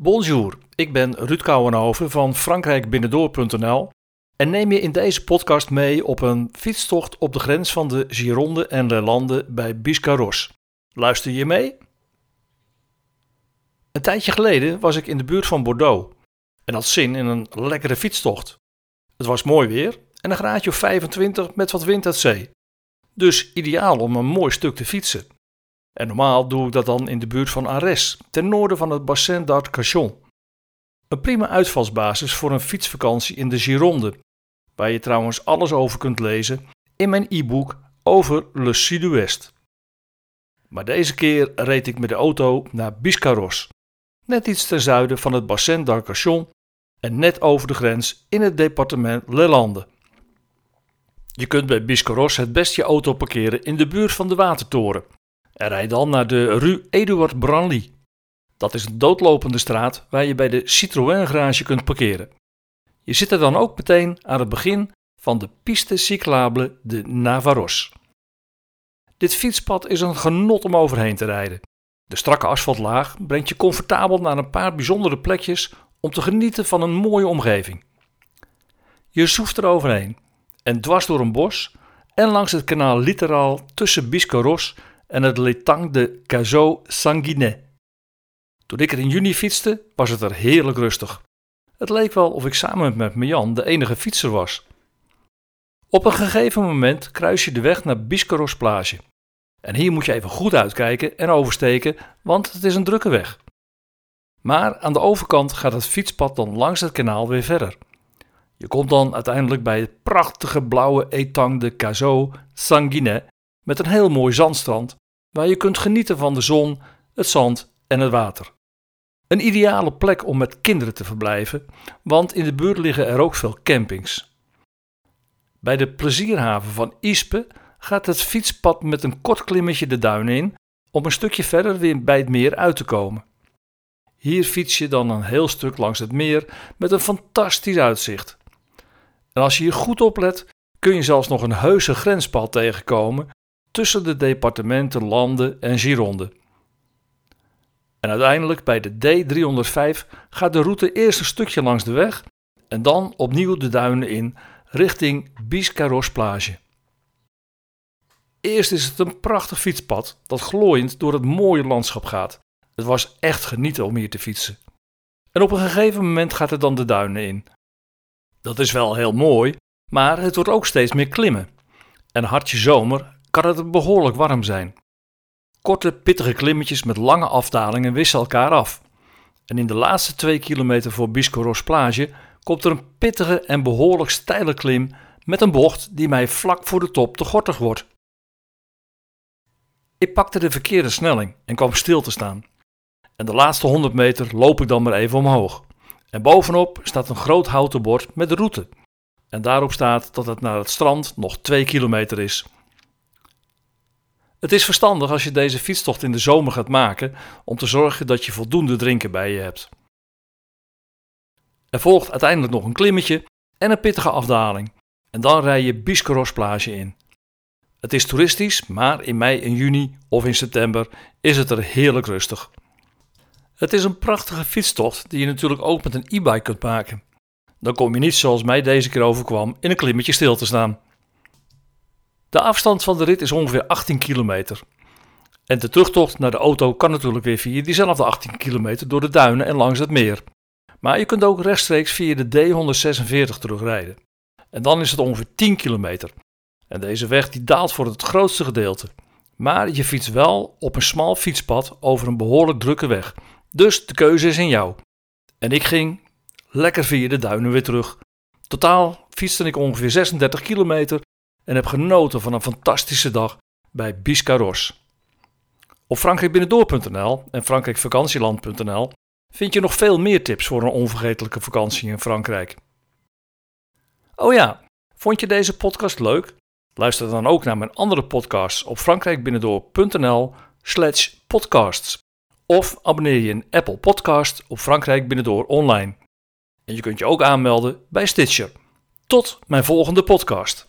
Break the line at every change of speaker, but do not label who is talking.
Bonjour, ik ben Ruud Kouwenhoven van frankrijkbinnendoor.nl en neem je in deze podcast mee op een fietstocht op de grens van de Gironde en Le Lande bij Biscarros. Luister je mee? Een tijdje geleden was ik in de buurt van Bordeaux en had zin in een lekkere fietstocht. Het was mooi weer en een graadje of 25 met wat wind uit zee. Dus ideaal om een mooi stuk te fietsen. En normaal doe ik dat dan in de buurt van Arès, ten noorden van het Bassin d'Arcachon. Een prima uitvalsbasis voor een fietsvakantie in de Gironde, waar je trouwens alles over kunt lezen in mijn e-book over Le Sud-Ouest. Maar deze keer reed ik met de auto naar Biscarros, net iets ten zuiden van het Bassin d'Arcachon en net over de grens in het departement Le. Je kunt bij Biscarros het best je auto parkeren in de buurt van de watertoren rijd dan naar de Rue Eduard Branly. Dat is een doodlopende straat waar je bij de Citroën garage kunt parkeren. Je zit er dan ook meteen aan het begin van de piste cyclable de Navaros. Dit fietspad is een genot om overheen te rijden. De strakke asfaltlaag brengt je comfortabel naar een paar bijzondere plekjes om te genieten van een mooie omgeving. Je zoeft er overheen en dwars door een bos en langs het kanaal Littoral tussen Biscarros en het Letang de Cazaux Sanguinet. Toen ik er in juni fietste, was het er heerlijk rustig. Het leek wel of ik samen met Mian de enige fietser was. Op een gegeven moment kruis je de weg naar Biscarros Plage. En hier moet je even goed uitkijken en oversteken, want het is een drukke weg. Maar aan de overkant gaat het fietspad dan langs het kanaal weer verder. Je komt dan uiteindelijk bij het prachtige blauwe Etang de Cazaux Sanguinet met een heel mooi zandstrand waar je kunt genieten van de zon, het zand en het water. Een ideale plek om met kinderen te verblijven, want in de buurt liggen er ook veel campings. Bij de plezierhaven van Ispe gaat het fietspad met een kort klimmetje de duinen in om een stukje verder weer bij het meer uit te komen. Hier fiets je dan een heel stuk langs het meer met een fantastisch uitzicht. En als je hier goed oplet, kun je zelfs nog een heuse grenspad tegenkomen tussen de departementen Lande en Gironde. En uiteindelijk bij de D305 gaat de route eerst een stukje langs de weg en dan opnieuw de duinen in richting Biscarros Plage. Eerst is het een prachtig fietspad dat glooiend door het mooie landschap gaat. Het was echt genieten om hier te fietsen. En op een gegeven moment gaat het dan de duinen in. Dat is wel heel mooi, maar het wordt ook steeds meer klimmen. En hartje zomer kan het behoorlijk warm zijn. Korte, pittige klimmetjes met lange afdalingen wisselen elkaar af. En in de laatste twee kilometer voor Biscoros Plage komt er een pittige en behoorlijk steile klim met een bocht die mij vlak voor de top te gortig wordt. Ik pakte de verkeerde snelling en kwam stil te staan. En de laatste 100 meter loop ik dan maar even omhoog. En bovenop staat een groot houten bord met de route. En daarop staat dat het naar het strand nog 2 kilometer is. Het is verstandig als je deze fietstocht in de zomer gaat maken om te zorgen dat je voldoende drinken bij je hebt. Er volgt uiteindelijk nog een klimmetje en een pittige afdaling. En dan rij je Biscarros plage in. Het is toeristisch, maar in mei en juni of in september is het er heerlijk rustig. Het is een prachtige fietstocht die je natuurlijk ook met een e-bike kunt maken. Dan kom je niet zoals mij deze keer overkwam in een klimmetje stil te staan. De afstand van de rit is ongeveer 18 kilometer. En de terugtocht naar de auto kan natuurlijk weer via diezelfde 18 kilometer door de duinen en langs het meer. Maar je kunt ook rechtstreeks via de D146 terugrijden. En dan is het ongeveer 10 kilometer. En deze weg die daalt voor het grootste gedeelte. Maar je fietst wel op een smal fietspad over een behoorlijk drukke weg. Dus de keuze is in jou. En ik ging lekker via de duinen weer terug. Totaal fietste ik ongeveer 36 kilometer en heb genoten van een fantastische dag bij Biscarros. Op frankrijkbinnendoor.nl en frankrijkvakantieland.nl vind je nog veel meer tips voor een onvergetelijke vakantie in Frankrijk. Oh ja, vond je deze podcast leuk? Luister dan ook naar mijn andere podcasts op frankrijkbinnendoor.nl slash podcasts. Of abonneer je in Apple Podcast op Frankrijk Binnendoor online. En je kunt je ook aanmelden bij Stitcher. Tot mijn volgende podcast.